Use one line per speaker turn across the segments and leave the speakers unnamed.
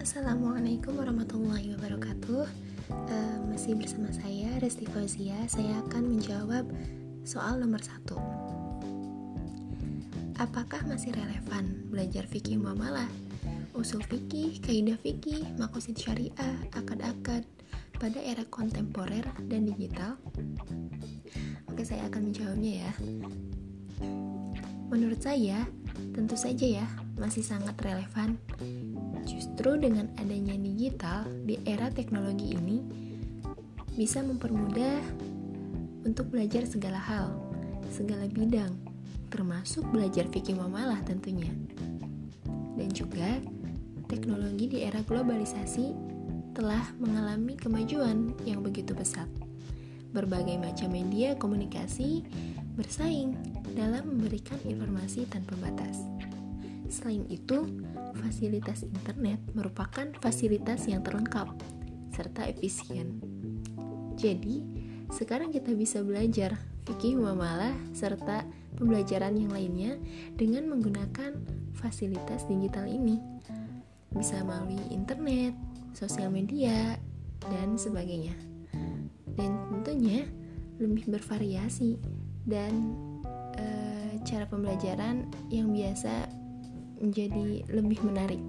Assalamualaikum warahmatullahi wabarakatuh uh, Masih bersama saya Resti Fauzia Saya akan menjawab soal nomor satu Apakah masih relevan belajar fikih muamalah? Usul fikih, kaidah fikih, makosid syariah, akad-akad pada era kontemporer dan digital? Oke, saya akan menjawabnya ya. Menurut saya, tentu saja ya, masih sangat relevan Justru dengan adanya digital di era teknologi ini bisa mempermudah untuk belajar segala hal, segala bidang, termasuk belajar fikih muamalah tentunya. Dan juga teknologi di era globalisasi telah mengalami kemajuan yang begitu pesat. Berbagai macam media komunikasi bersaing dalam memberikan informasi tanpa batas. Selain itu, fasilitas internet merupakan fasilitas yang terlengkap serta efisien. Jadi, sekarang kita bisa belajar fikih muamalah serta pembelajaran yang lainnya dengan menggunakan fasilitas digital ini. Bisa melalui internet, sosial media, dan sebagainya. Dan tentunya lebih bervariasi dan e, cara pembelajaran yang biasa menjadi lebih menarik.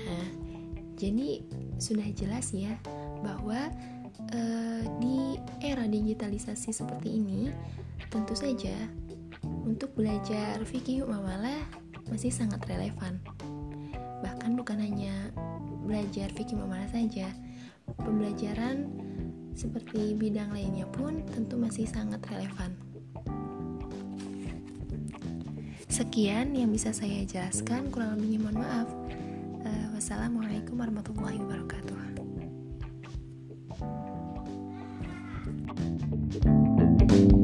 Nah, jadi sudah jelas ya bahwa uh, di era digitalisasi seperti ini tentu saja untuk belajar fikih muamalah masih sangat relevan. Bahkan bukan hanya belajar fikih muamalah saja, pembelajaran seperti bidang lainnya pun tentu masih sangat relevan. Sekian yang bisa saya jelaskan, kurang lebihnya mohon maaf. Uh, wassalamualaikum warahmatullahi wabarakatuh. thank you